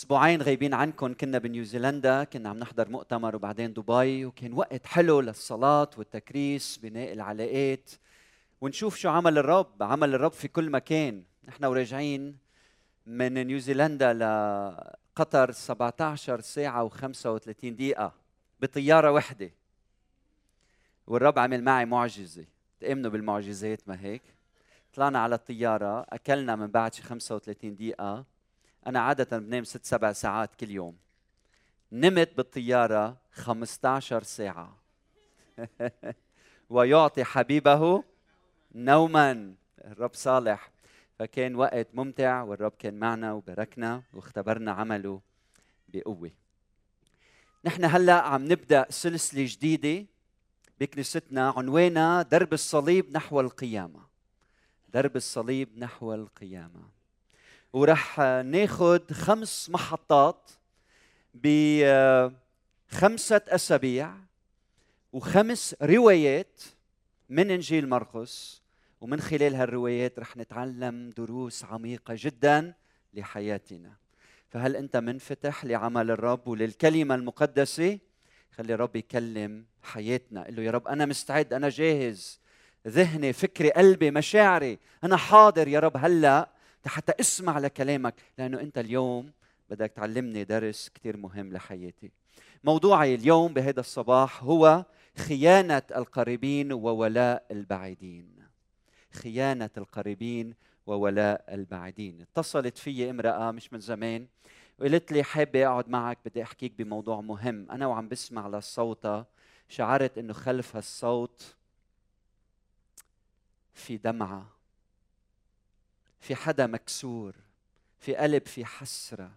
أسبوعين غايبين عنكم. كنا بنيوزيلندا كنا عم نحضر مؤتمر وبعدين دبي وكان وقت حلو للصلاة والتكريس بناء العلاقات. ونشوف شو عمل الرب عمل الرب في كل مكان. نحن وراجعين من نيوزيلندا لقطر 17 ساعة و35 دقيقة بطيارة وحدة. والرب عمل معي معجزة. تأمنوا بالمعجزات ما هيك؟ طلعنا على الطيارة أكلنا من بعد شي 35 دقيقة. أنا عادة بنام ست سبع ساعات كل يوم. نمت بالطيارة 15 ساعة. ويعطي حبيبه نوما. الرب صالح. فكان وقت ممتع والرب كان معنا وباركنا واختبرنا عمله بقوة. نحن هلأ عم نبدأ سلسلة جديدة بكنيستنا عنوانها درب الصليب نحو القيامة. درب الصليب نحو القيامة. ورح ناخذ خمس محطات بخمسه أسابيع وخمس روايات من إنجيل مرقس. ومن خلال هالروايات رح نتعلم دروس عميقة جدا لحياتنا. فهل أنت منفتح لعمل الرب وللكلمة المقدسة؟ خلي الرب يكلم حياتنا. قل له يا رب أنا مستعد أنا جاهز. ذهني فكري قلبي مشاعري أنا حاضر. يا رب هلأ حتى اسمع لكلامك لأنه أنت اليوم بدك تعلمني درس كثير مهم لحياتي. موضوعي اليوم بهذا الصباح هو خيانة القريبين وولاء البعيدين. خيانة القريبين وولاء البعيدين. اتصلت في امرأة مش من زمان وقالت لي حابة أقعد معك بدي أحكيك بموضوع مهم. أنا وعم بسمع للصوت شعرت إنه خلف هالصوت في دمعة. في حدا مكسور في قلب في حسرة.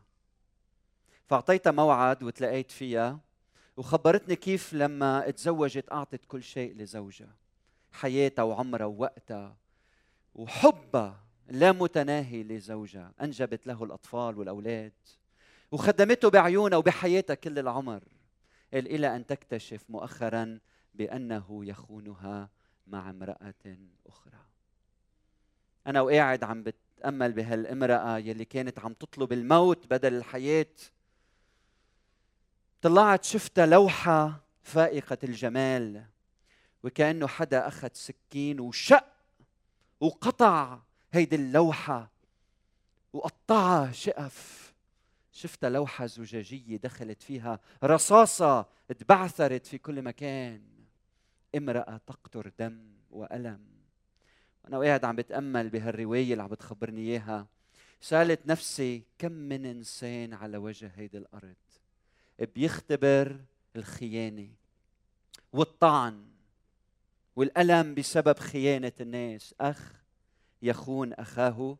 فأعطيتها موعد وتلاقيت فيها وخبرتني كيف لما تزوجت أعطت كل شيء لزوجها حياتها وعمرها ووقتها وحبها لا متناهي لزوجها أنجبت له الأطفال والأولاد وخدمته بعيونها وبحياتها كل العمر إلى أن تكتشف مؤخرا بأنه يخونها مع امرأة أخرى. أنا وقاعد عم بتأمل بهالامرأة يلي كانت عم تطلب الموت بدل الحياة. طلعت شفتها لوحة فائقة الجمال وكأنه حدا أخذ سكين وشق وقطع هيدي اللوحة وقطعها شقف. شفتها لوحة زجاجية دخلت فيها رصاصة تبعثرت في كل مكان. امرأة تقطر دم وألم. وأنا قاعد عم بتأمل بهالرواية اللي عم بتخبرني إياها. سألت نفسي كم من إنسان على وجه هيدي الأرض بيختبر الخيانة والطعن والألم بسبب خيانة الناس؟ أخ يخون أخاه.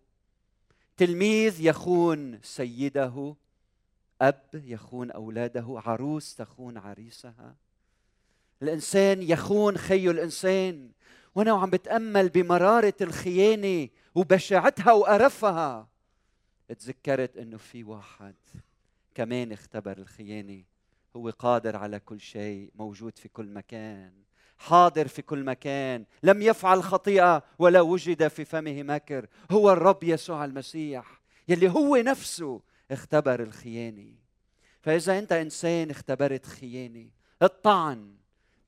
تلميذ يخون سيده. أب يخون أولاده. عروس تخون عريسها. الإنسان يخون خي الإنسان. وأنا وعم بتأمل بمرارة الخيانة وبشاعتها وقرفها. تذكرت إنه في واحد كمان اختبر الخيانة. هو قادر على كل شيء موجود في كل مكان حاضر في كل مكان لم يفعل خطيئة ولا وجد في فمه مكر. هو الرب يسوع المسيح يلي هو نفسه اختبر الخيانة. فإذا أنت إنسان اختبرت خيانة الطعن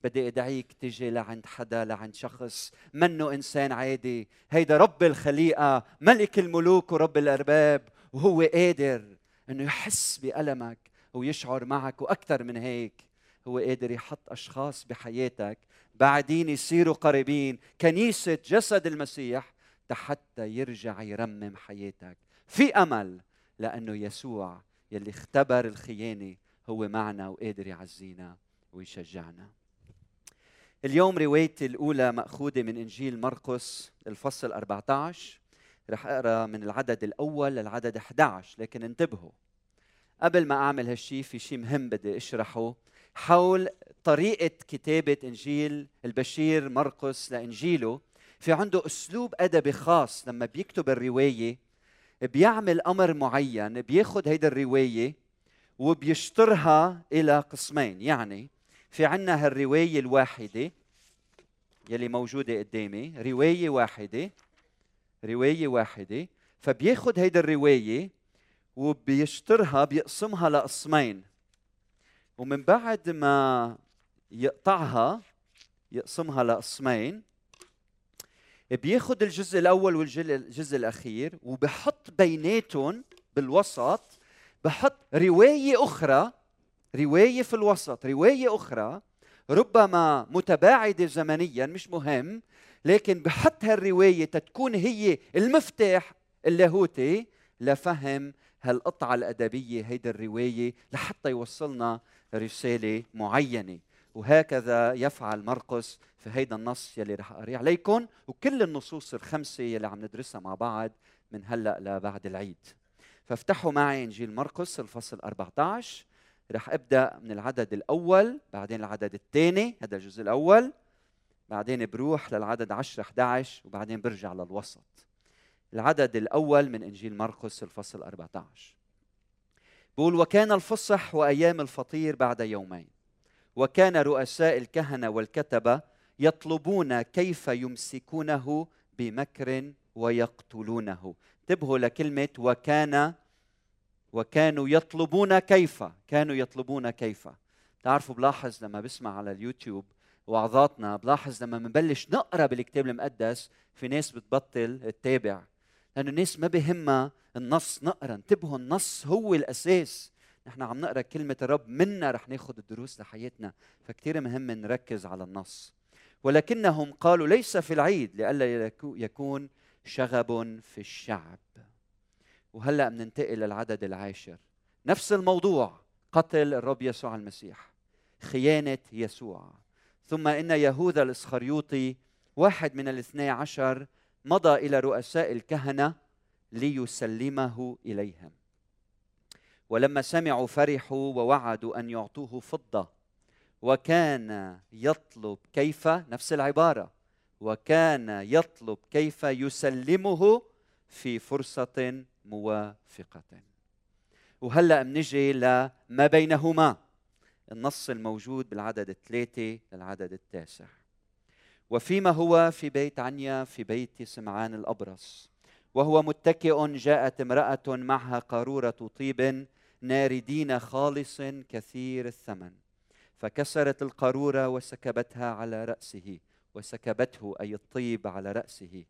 بدي أدعيك تجي لعند حدا لعند شخص منه إنسان عادي. هيدا رب الخليقة ملك الملوك ورب الأرباب وهو قادر إنه يحس بألمك ويشعر معك. وأكثر من هيك هو قادر يحط أشخاص بحياتك بعدين يصيروا قريبين. كنيسة جسد المسيح حتى يرجع يرمم حياتك. في أمل لأنه يسوع يلي اختبر الخيانة هو معنا وقادر يعزينا ويشجعنا. اليوم روايتي الأولى مأخوذة من إنجيل مرقس الفصل 14 رح أقرأ من العدد الأول للعدد 11 لكن انتبهوا. قبل ما أعمل هالشي في شيء مهم بدي أشرحه. حول طريقة كتابة إنجيل البشير مرقس لإنجيله في عنده أسلوب أدبي خاص لما بيكتب الرواية. بيعمل أمر معين بياخد هيدا الرواية وبيشطرها إلى قسمين يعني في عنا هالرواية الواحدة يلي موجودة قدامي. رواية واحدة. رواية واحدة. فبياخد هيدا الرواية وبيشترها بيقسمها لقسمين. ومن بعد ما يقطعها يقسمها لقسمين بياخذ الجزء الأول والجزء الأخير وبحط بيناتهم بالوسط بحط رواية أخرى رواية في الوسط رواية أخرى ربما متباعدة زمنيا مش مهم لكن بحط هالرواية تتكون هي المفتاح اللاهوتي لفهم هالقطعة الأدبية هيدي الرواية لحتى يوصلنا رسالة معينة. وهكذا يفعل مرقس في هيدا النص يلي رح اقريه عليكم وكل النصوص الخمسة يلي عم ندرسها مع بعض من هلأ لبعد العيد. فافتحوا معي إنجيل مرقس الفصل 14 رح أبدأ من العدد الأول بعدين العدد الثاني هذا الجزء الأول بعدين بروح للعدد 10 11 وبعدين برجع للوسط. العدد الأول من إنجيل مرقس الفصل 14 بقول وكان الفصح وأيام الفطير بعد يومين وكان رؤساء الكهنة والكتبة يطلبون كيف يمسكونه بمكر ويقتلونه. انتبهوا لكلمة وكان وكانوا يطلبون كيف كانوا يطلبون كيف. تعرفوا بلاحظ لما بسمع على اليوتيوب وعظاتنا بلاحظ لما بنبلش نقرأ بالكتاب المقدس في ناس بتبطل تتابع لأنه الناس ما بهمها النص نقرأ انتبهوا النص هو الأساس. نحن عم نقرأ كلمة الرب منا رح ناخذ الدروس لحياتنا فكتير مهم نركز على النص. ولكنهم قالوا ليس في العيد لئلا يكون شغب في الشعب. وهلأ بننتقل للعدد العاشر. نفس الموضوع قتل الرب يسوع المسيح خيانة يسوع. ثم إن يهوذا الإسخريوطي واحد من الاثني عشر مضى إلى رؤساء الكهنة ليسلمه إليهم. ولما سمعوا فرحوا ووعدوا أن يعطوه فضة. وكان يطلب كيف؟ نفس العبارة. وكان يطلب كيف يسلمه في فرصة موافقة. وهلأ بنجي لما بينهما النص الموجود بالعدد الثلاثة للعدد التاسع. وفيما هو في بيت عنيا في بيت سمعان الأبرص وهو متكئ جاءت امرأة معها قارورة طيب ناردين خالص كثير الثمن فكسرت القارورة وسكبتها على رأسه وسكبته أي الطيب على رأسه.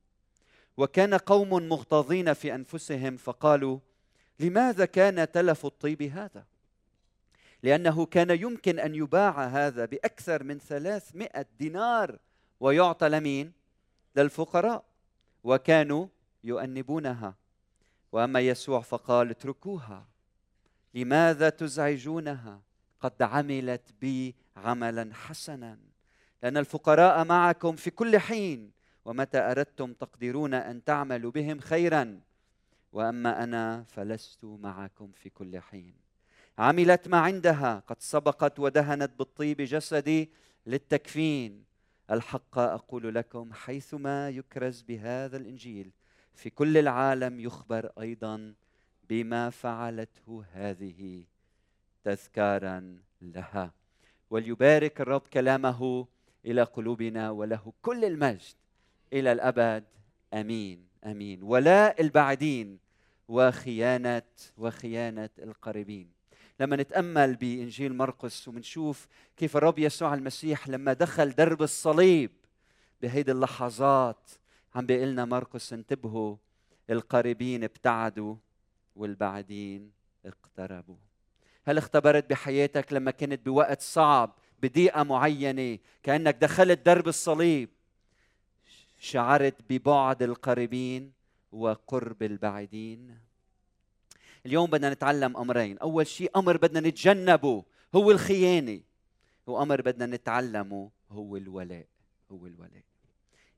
وكان قوم مغتاظين في أنفسهم فقالوا لماذا كان تلف الطيب هذا؟ لأنه كان يمكن أن يباع هذا بأكثر من ثلاثمائة دينار ويعطى لمين؟ للفقراء وكانوا يؤنبونها. وأما يسوع فقال اتركوها لماذا تزعجونها؟ قد عملت بي عملا حسنا لأن الفقراء معكم في كل حين ومتى أردتم تقدرون أن تعملوا بهم خيرا؟ وأما أنا فلست معكم في كل حين. عملت ما عندها قد سبقت ودهنت بالطيب جسدي للتكفين. الحق أقول لكم حيثما يكرز بهذا الإنجيل في كل العالم يخبر أيضا بما فعلته هذه تذكارا لها. وليبارك الرب كلامه إلى قلوبنا وله كل المجد. إلى الأبد. آمين. آمين. ولاء البعدين وخيانة وخيانة القريبين. لما نتأمل بإنجيل مرقس ومنشوف كيف الرب يسوع المسيح لما دخل درب الصليب بهيدي اللحظات عم بيقول لنا مرقس انتبهوا القريبين ابتعدوا والبعدين اقتربوا. هل اختبرت بحياتك لما كنت بوقت صعب بضيقه معينة كأنك دخلت درب الصليب؟ شعرت ببعد القريبين وقرب البعيدين. اليوم بدنا نتعلم أمرين. أول شيء أمر بدنا نتجنبه هو الخيانة. وأمر بدنا نتعلمه هو الولاء هو الولاء.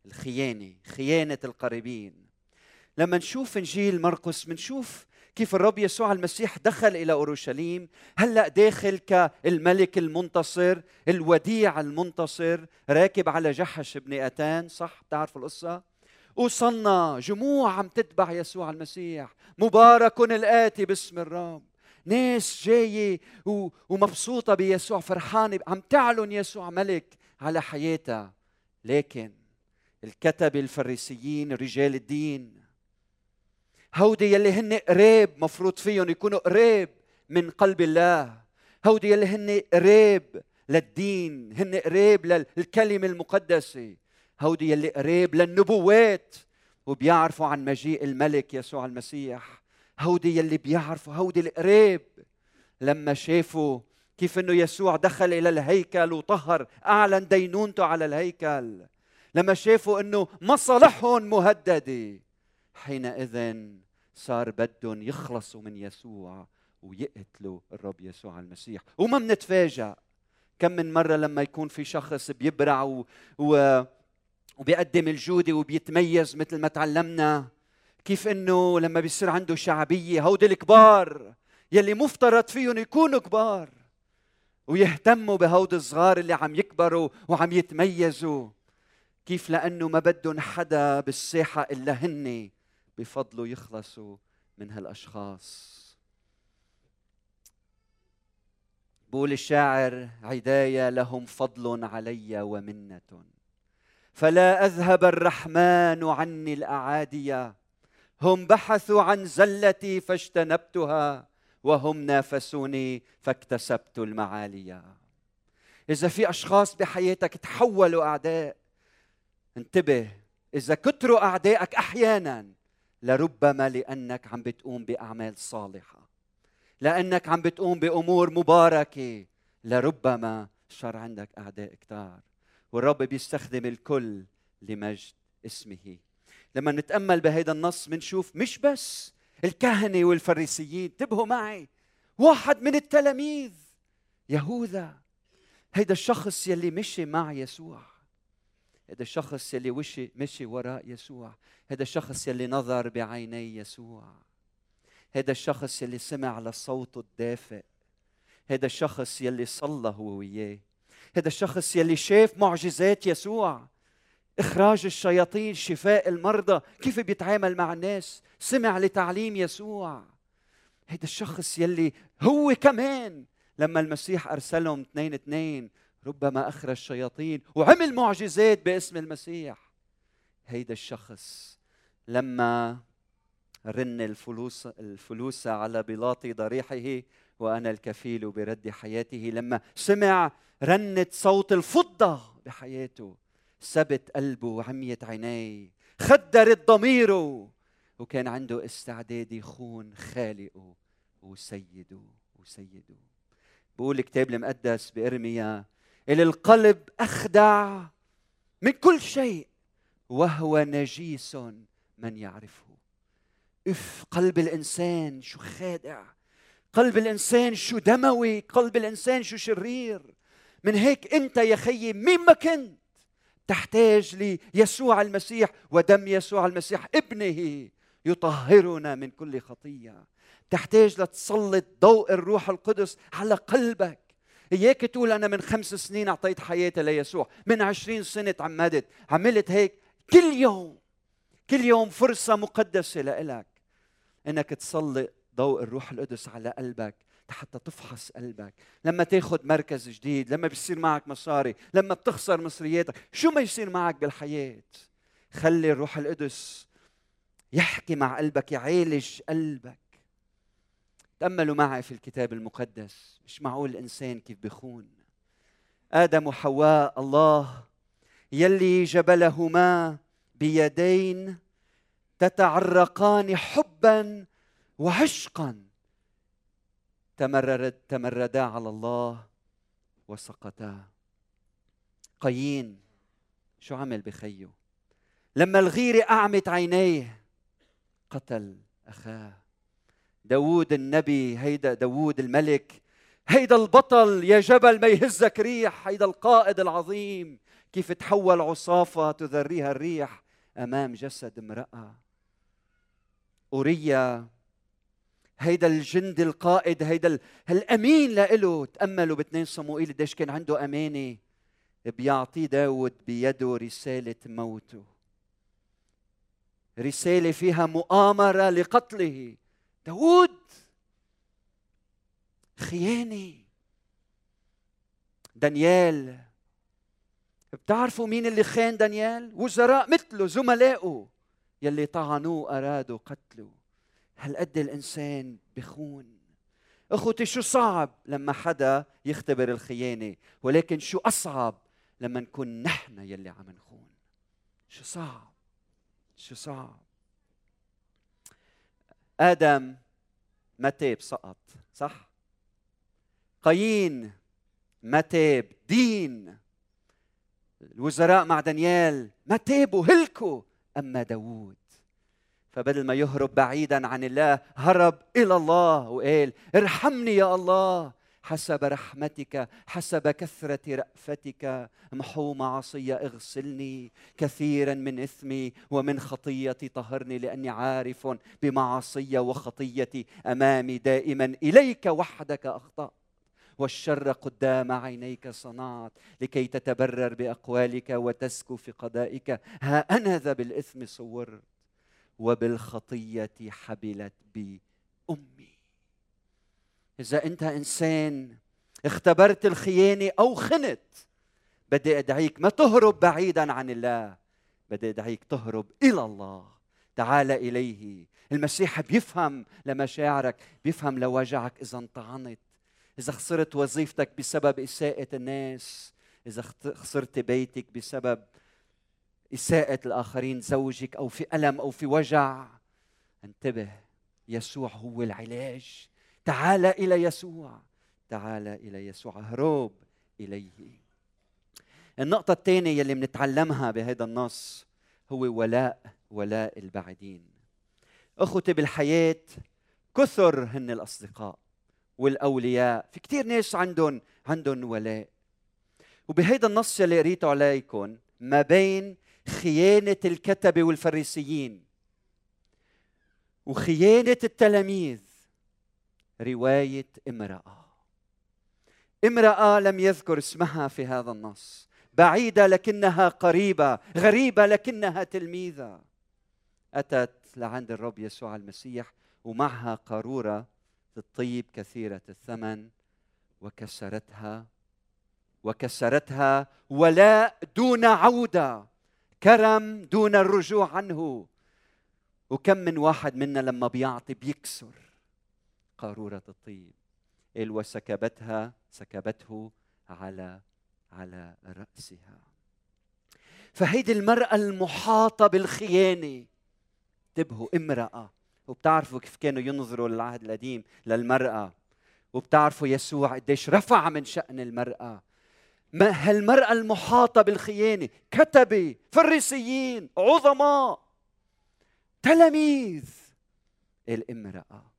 الخيانة خيانة القريبين. لما نشوف إنجيل مرقس بنشوف كيف الرب يسوع المسيح دخل إلى أورشليم هلأ داخل كالملك المنتصر الوديع المنتصر راكب على جحش بن أتان صح؟ بتعرفوا القصة؟ وصلنا جموع عم تتبع يسوع المسيح مبارك الآتي باسم الرب. ناس جاية ومبسوطة بيسوع فرحانة عم تعلن يسوع ملك على حياتها. لكن الكتب الفريسيين رجال الدين هودي يلي هن قريب مفروض فيهم يكونوا قريب من قلب الله. هودي يلي هن قريب للدين هن قريب للكلمة المقدسة. هودي يلي قريب للنبوات وبيعرفوا عن مجيء الملك يسوع المسيح. هودي يلي بيعرفوا هودي القريب لما شافوا كيف إنه يسوع دخل إلى الهيكل وطهر اعلن دينونته على الهيكل. لما شافوا إنه مصالحهم مهددة حينئذ صار بدهم يخلصوا من يسوع ويقتلوا الرب يسوع المسيح. وما بنتفاجأ كم من مرة لما يكون في شخص بيبرع و... و... وبيقدم الجودة وبيتميز مثل ما تعلمنا كيف إنه لما بيصير عنده شعبية هودي الكبار يلي مفترض فيهم يكونوا كبار ويهتموا بهود الصغار اللي عم يكبروا وعم يتميزوا. كيف؟ لأنه ما بدهم حدا بالساحة إلا هن بفضلوا يخلصوا من هالأشخاص. بقول الشاعر عدايا لهم فضل علي ومنة. فلا أذهب الرحمن عني الاعاديه هم بحثوا عن زلتي فاجتنبتها وهم نافسوني فاكتسبت المعالي. إذا في أشخاص بحياتك تحولوا أعداء انتبه إذا كتروا أعدائك أحيانا لربما لأنك عم بتقوم بأعمال صالحة. لأنك عم بتقوم بأمور مباركة. لربما صار عندك أعداء كتار. والرب بيستخدم الكل لمجد اسمه. لما نتأمل بهذا النص بنشوف مش بس الكهنة والفريسيين. انتبهوا معي. واحد من التلاميذ. يهوذا. هيدا الشخص يلي مشي مع يسوع. هذا الشخص يلي وشي مشي وراء يسوع. هذا الشخص يلي نظر بعيني يسوع. هذا الشخص يلي سمع لصوته الدافئ. هذا الشخص يلي صلى هو وياه. هذا الشخص يلي شاف معجزات يسوع. إخراج الشياطين شفاء المرضى. كيف بيتعامل مع الناس؟ سمع لتعليم يسوع. هذا الشخص يلي هو كمان لما المسيح أرسلهم اثنين اثنين ربما أخرج الشياطين وعمل معجزات باسم المسيح. هيدا الشخص لما رن الفلوس الفلوس على بلاط ضريحه وأنا الكفيل برد حياته لما سمع رنة صوت الفضة بحياته سبت قلبه وعميت عينيه خدرت ضميره وكان عنده استعداد يخون خالقه وسيده وسيده. بقول الكتاب المقدس بإرميا إلى القلب أخدع من كل شيء وهو نجيس من يعرفه. إف قلب الإنسان شو خادع. قلب الإنسان شو دموي. قلب الإنسان شو شرير. من هيك أنت يا خيي مين ما كنت تحتاج ليسوع المسيح ودم يسوع المسيح ابنه يطهرنا من كل خطية. تحتاج لتسلط ضوء الروح القدس على قلبك. اياك تقول أنا من خمس سنين أعطيت حياتي ليسوع من عشرين سنة تعمدت عملت هيك كل يوم كل يوم فرصة مقدسة لإلك إنك تسلط ضوء الروح القدس على قلبك حتى تفحص قلبك. لما تاخذ مركز جديد لما بيصير معك مصاري لما بتخسر مصرياتك شو ما يصير معك بالحياة؟ خلي الروح القدس يحكي مع قلبك يعالج قلبك. تأملوا معي في الكتاب المقدس. مش معقول الإنسان كيف بخون آدم وحواء الله يلي جبلهما بيدين تتعرقان حبا وعشقا. تمرد تمردا على الله وسقطا قايين شو عمل بخيه؟ لما الغيرة أعمت عينيه قتل أخاه. داوود النبي هيدا داوود الملك. هيدا البطل يا جبل ما يهزك ريح هيدا القائد العظيم. كيف تحول عصافة تذريها الريح أمام جسد امرأة. أوريا هيدا الجند القائد هيدا الأمين لإله. تأملوا باثنين صموئيل قديش كان عنده أمانة. بيعطيه داود بيده رسالة موته. رسالة فيها مؤامرة لقتله. داود خيانه دانيال. بتعرفوا مين اللي خان دانيال؟ وزراء مثله زملائه. يلي طعنوه ارادوا قتله. هالقد الإنسان بخون؟ أخوتي شو صعب لما حدا يختبر الخيانة؟ ولكن شو أصعب لما نكون نحن يلي عم نخون؟ شو صعب؟ شو صعب؟ آدم ما تاب سقط صح؟ قايين ما تاب دين. الوزراء مع دانيال ما تابوا هلكوا أما داوود. فبدل ما يهرب بعيدا عن الله هرب إلى الله وقال ارحمني يا الله. حسب رحمتك حسب كثرة رأفتك. محو معصية اغسلني كثيرا من إثمي ومن خطيتي. طهرني لأني عارف بمعصية وخطيتي. أمامي دائما إليك وحدك أخطأت. والشر قدام عينيك صنعت. لكي تتبرر بأقوالك وتسكو في قضائك. ها أنا ذا بالإثم صورت. وبالخطية حبلت بي أمي. إذا أنت إنسان اختبرت الخيانة أو خنت بدي أدعيك ما تهرب بعيدا عن الله بدي أدعيك تهرب إلى الله. تعال إليه. المسيح بيفهم لمشاعرك بيفهم لوجعك إذا انطعنت إذا خسرت وظيفتك بسبب إساءة الناس إذا خسرت بيتك بسبب إساءة الآخرين زوجك أو في ألم أو في وجع انتبه يسوع هو العلاج. تعال إلى يسوع. تعال إلى يسوع. هروب إليه. النقطة الثانية اللي بنتعلمها بهذا النص هو ولاء ولاء البعيدين أخوتي بالحياة كثر هن الأصدقاء والأولياء. في كثير ناس عندهم عندهم ولاء. وبهيدا النص اللي قريته عليكم ما بين خيانة الكتبة والفريسيين وخيانة التلاميذ. رواية امرأة. امرأة لم يذكر اسمها في هذا النص. بعيدة لكنها قريبة غريبة لكنها تلميذة. أتت لعند الرب يسوع المسيح ومعها قارورة الطيب كثيرة الثمن وكسرتها وكسرتها ولاء دون عودة كرم دون الرجوع عنه. وكم من واحد منا لما بيعطي بيكسر. قارورة الطيب. قال وسكبتها سكبته على على رأسها. فهيدي المرأة المحاطة بالخيانة. انتبهوا امرأة. وبتعرفوا كيف كانوا ينظروا للعهد القديم للمرأة. وبتعرفوا يسوع قديش رفع من شأن المرأة. ما هالمرأة المحاطة بالخيانة كتبة فريسيين عظماء تلاميذ. الامرأة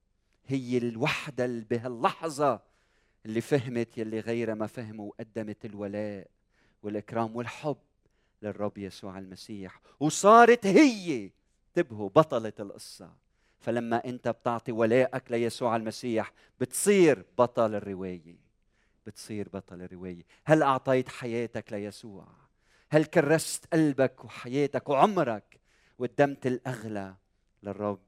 هي الوحدة اللي بهاللحظة اللي فهمت يلي غيرها ما فهموا وقدمت الولاء والإكرام والحب للرب يسوع المسيح. وصارت هي انتبهوا بطلة القصة. فلما أنت بتعطي ولائك ليسوع المسيح بتصير بطل الرواية. بتصير بطل الرواية. هل أعطيت حياتك ليسوع؟ هل كرست قلبك وحياتك وعمرك وقدمت الأغلى للرب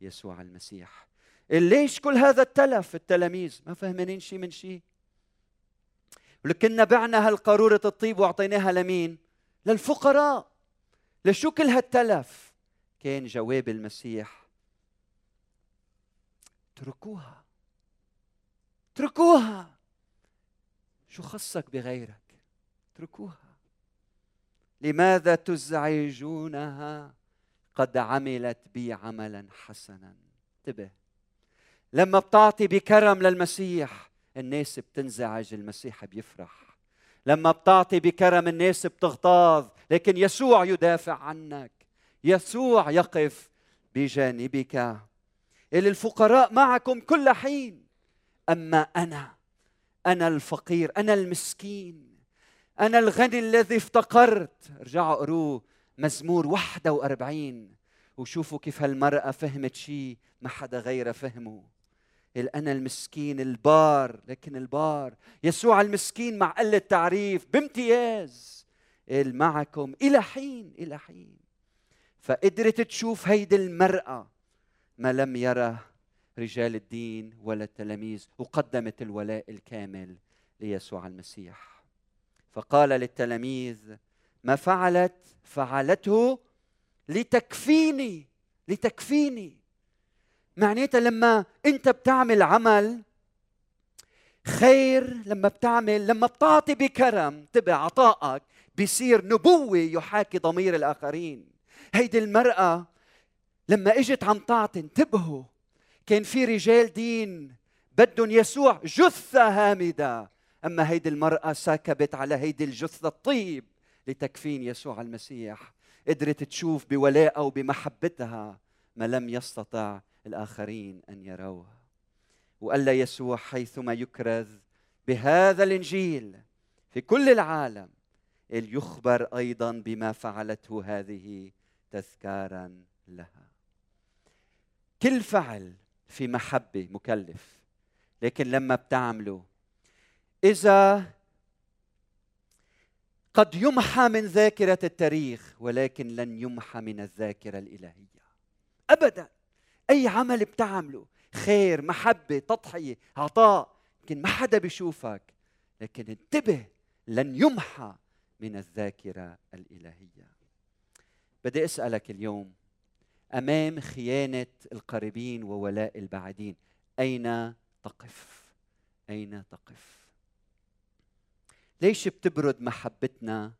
يسوع المسيح؟ ليش كل هذا التلف التلاميذ؟ ما فهمانين شيء من شيء ولكن بعنا هالقارورة الطيب وأعطيناها لمين؟ للفقراء. لشو كل هالتلف؟ كان جواب المسيح. اتركوها. اتركوها. شو خصك بغيرك؟ اتركوها. لماذا تزعجونها؟ قد عملت بي عملا حسنا. انتبه. لما بتعطي بكرم للمسيح الناس بتنزعج المسيح بيفرح. لما بتعطي بكرم الناس بتغتاظ لكن يسوع يدافع عنك. يسوع يقف بجانبك. للفقراء معكم كل حين. أما أنا أنا الفقير أنا المسكين. أنا الغني الذي افتقرت. ارجعوا قروه مزمور 41 وشوفوا كيف هالمرأة فهمت شيء ما حدا غيرها فهمه. أنا المسكين البار لكن البار يسوع المسكين مع قلة تعريف بامتياز. معكم إلى حين إلى حين. فقدرت تشوف هيدي المرأة ما لم يره رجال الدين ولا التلاميذ وقدمت الولاء الكامل ليسوع المسيح. فقال للتلاميذ ما فعلت؟ فعلته لتكفيني لتكفيني. معناتها لما انت بتعمل عمل خير لما بتعمل لما بتعطي بكرم تبع عطائك بيصير نبوة يحاكي ضمير الآخرين. هيدي المرأة لما إجت عم تعطي انتبهوا كان في رجال دين بدهم يسوع جثة هامدة. أما هيدي المرأة سكبت على هيدي الجثة الطيب لتكفين يسوع المسيح. قدرت تشوف بولائها وبمحبتها ما لم يستطع الآخرين أن يروه. وقال يسوع حيثما يكرز بهذا الإنجيل في كل العالم يخبر أيضا بما فعلته هذه تذكارا لها. كل فعل في محبة مكلف لكن لما بتعمله إذا قد يمحى من ذاكرة التاريخ ولكن لن يمحى من الذاكرة الإلهية. أبدا. أي عمل بتعمله خير محبة تضحية عطاء يمكن ما حدا بيشوفك لكن انتبه لن يمحى من الذاكرة الإلهية بدي أسألك اليوم أمام خيانة القريبين وولاء البعيدين أين تقف؟ أين تقف؟ ليش بتبرد محبتنا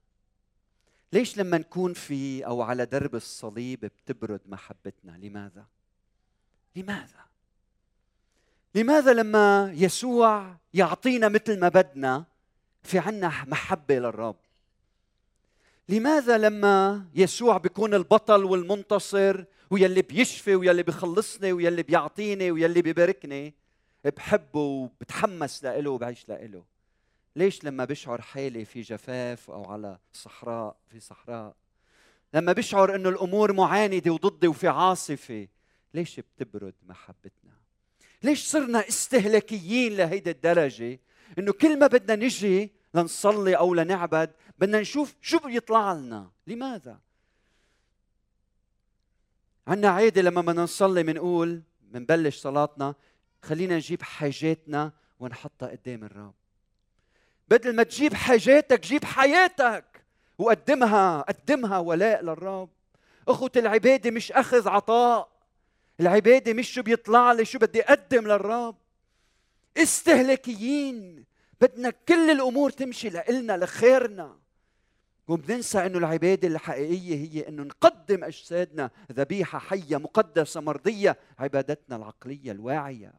ليش لما نكون في أو على درب الصليب بتبرد محبتنا لماذا لماذا؟ لماذا لما يسوع يعطينا مثل ما بدنا في عنا محبة للرب؟ لماذا لما يسوع بيكون البطل والمنتصر ويلي بيشفي ويلي بيخلصني ويلي بيعطيني ويلي بيباركني؟ بحبه وبتحمس لإله وبعيش لإله. ليش لما بشعر حالي في جفاف أو على صحراء في صحراء؟ لما بشعر إنه الأمور معاندة وضدي وفي عاصفة ليش بتبرد محبتنا؟ ليش صرنا استهلاكيين لهيدي الدرجة؟ إنه كل ما بدنا نجي لنصلي أو لنعبد بدنا نشوف شو بيطلع لنا. لماذا؟ عنا عادة لما بدنا نصلي بنقول بنبلش صلاتنا خلينا نجيب حاجاتنا ونحطها قدام الرب. بدل ما تجيب حاجاتك جيب حياتك وقدمها قدمها ولاء للرب. أخوة العبادة مش أخذ عطاء. العبادة مش شو بيطلع لي شو بدي أقدم للرب. استهلاكيين بدنا كل الأمور تمشي لإلنا لخيرنا. وبننسى إنه العبادة الحقيقية هي إنه نقدم أجسادنا ذبيحة حية مقدسة مرضية عبادتنا العقلية الواعية.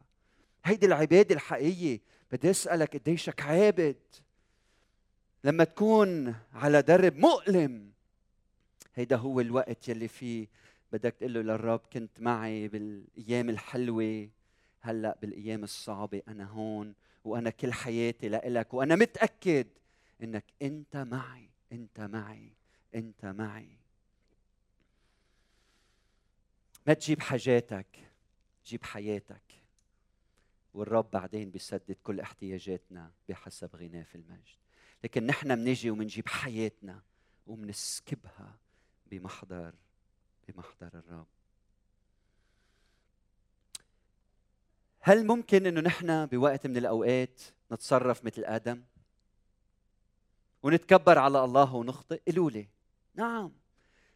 هيدي العبادة الحقيقية. بدي أسألك قديشك عابد. لما تكون على درب مؤلم هيدا هو الوقت يلي فيه بدك تقول له للرب كنت معي بالأيام الحلوة هلأ بالأيام الصعبة أنا هون وأنا كل حياتي لإلك وأنا متأكد إنك أنت معي أنت معي أنت معي. ما تجيب حاجاتك جيب حياتك. والرب بعدين بيسدد كل احتياجاتنا بحسب غناه في المجد. لكن نحن بنيجي وبنجيب حياتنا وبنسكبها بمحضر بمحضر الرب هل ممكن إنه نحن بوقت من الأوقات نتصرف مثل آدم؟ ونتكبر على الله ونخطئ؟ قولوا لي نعم.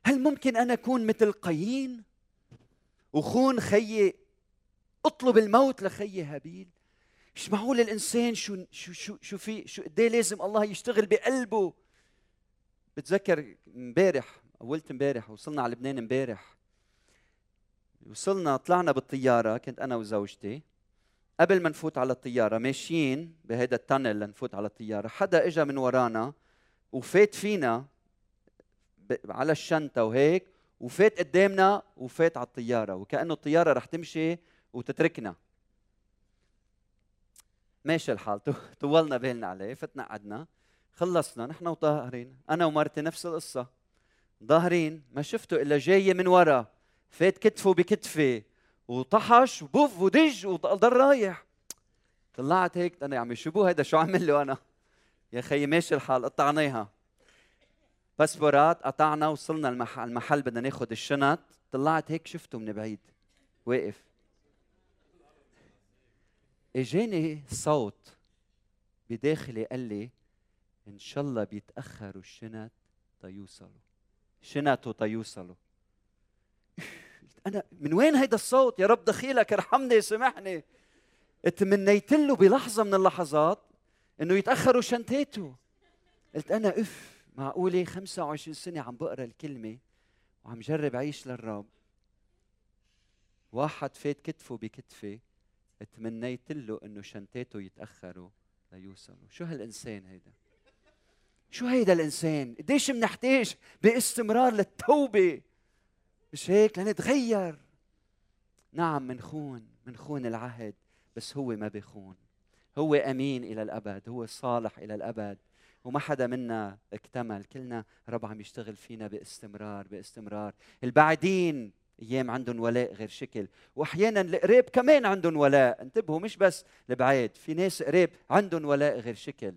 هل ممكن أنا أكون مثل قايين؟ وخون خيي أطلب الموت لخي هابيل؟ مش معقول الإنسان شو شو شو شو في شو قد إيه لازم الله يشتغل بقلبه؟ بتذكر امبارح اولت امبارح وصلنا على لبنان امبارح. وصلنا طلعنا بالطيارة كنت أنا وزوجتي. قبل ما نفوت على الطيارة ماشيين بهذا التانل لنفوت على الطيارة. حدا اجى من ورانا وفات فينا على الشنطة وهيك وفات قدامنا وفات على الطيارة. وكأنه الطيارة رح تمشي وتتركنا. ماشي الحال. طولنا بالنا عليه فتنا قعدنا. خلصنا نحن وطاهرين. أنا ومرتي نفس القصة. ظاهرين ما شفته إلا جاي من ورا. فات كتفه بكتفي وطحش وبوف ودج وضل رايح. طلعت هيك أنا يا عمي شو هيدا شو عمل له أنا؟ يا خيي ماشي الحال قطعناها. باسبورات قطعنا وصلنا المحل, المحل بدنا ناخذ الشنط. طلعت هيك شفته من بعيد. واقف. إجاني صوت بداخلي قال لي إن شاء الله بيتأخروا الشنط تيوصلوا شنطوا تيوصلوا أنا من وين هيدا الصوت؟ يا رب دخيلك ارحمني سامحني تمنيت له بلحظة من اللحظات إنه يتأخروا شنتاته قلت أنا إف معقولة 25 سنة عم بقرأ الكلمة وعم جرب عيش للرب. واحد فات كتفه بكتفي تمنيت له إنه شنتاته يتأخروا ليوصلوا. شو هالإنسان هيدا؟ شو هيدا الإنسان؟ قديش بنحتاج باستمرار للتوبة؟ مش هيك؟ لنتغير. نعم منخون منخون العهد بس هو ما بيخون هو أمين إلى الأبد هو صالح إلى الأبد. وما حدا منا اكتمل. كلنا رب عم يشتغل فينا باستمرار باستمرار. البعدين أيام عندهم ولاء غير شكل. واحيانا القريب كمان عندهم ولاء. انتبهوا مش بس البعيد. في ناس قريب عندهم ولاء غير شكل.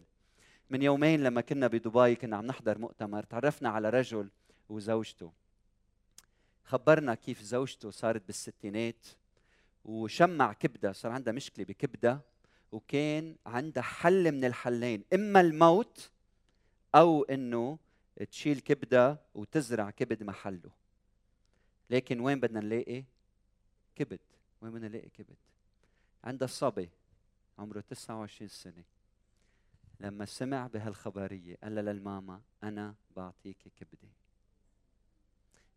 من يومين لما كنا بدبي كنا عم نحضر مؤتمر تعرفنا على رجل وزوجته. خبرنا كيف زوجته صارت بالستينات وشمع كبدة صار عندها مشكلة بكبدة وكان عندها حل من الحلين إما الموت أو إنه تشيل كبدة وتزرع كبد محله. لكن وين بدنا نلاقي كبد؟ وين بدنا نلاقي كبد؟ عندها صبي عمره 29 سنة. لما سمع بهالخبرية قال للماما أنا بعطيك كبدة.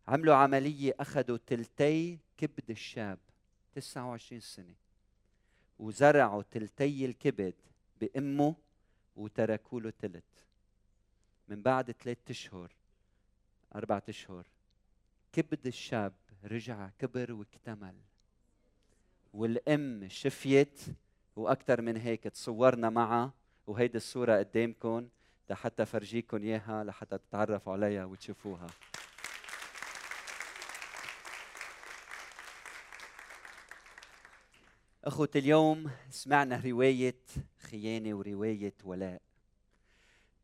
عملوا عملية أخذوا تلتي كبد الشاب 29 سنة وزرعوا تلتي الكبد بأمه وتركوا له تلت. من بعد ثلاث أشهر أربعة أشهر كبد الشاب رجع كبر واكتمل. والأم شفيت وأكثر من هيك تصورنا معها وهيدي الصورة قدامكم لحتى فرجيكم إياها لحتى تتعرفوا عليها وتشوفوها. اخوتي اليوم سمعنا رواية خيانة ورواية ولاء.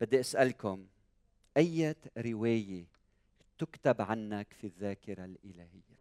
بدي أسألكم أية رواية تكتب عنك في الذاكرة الإلهية؟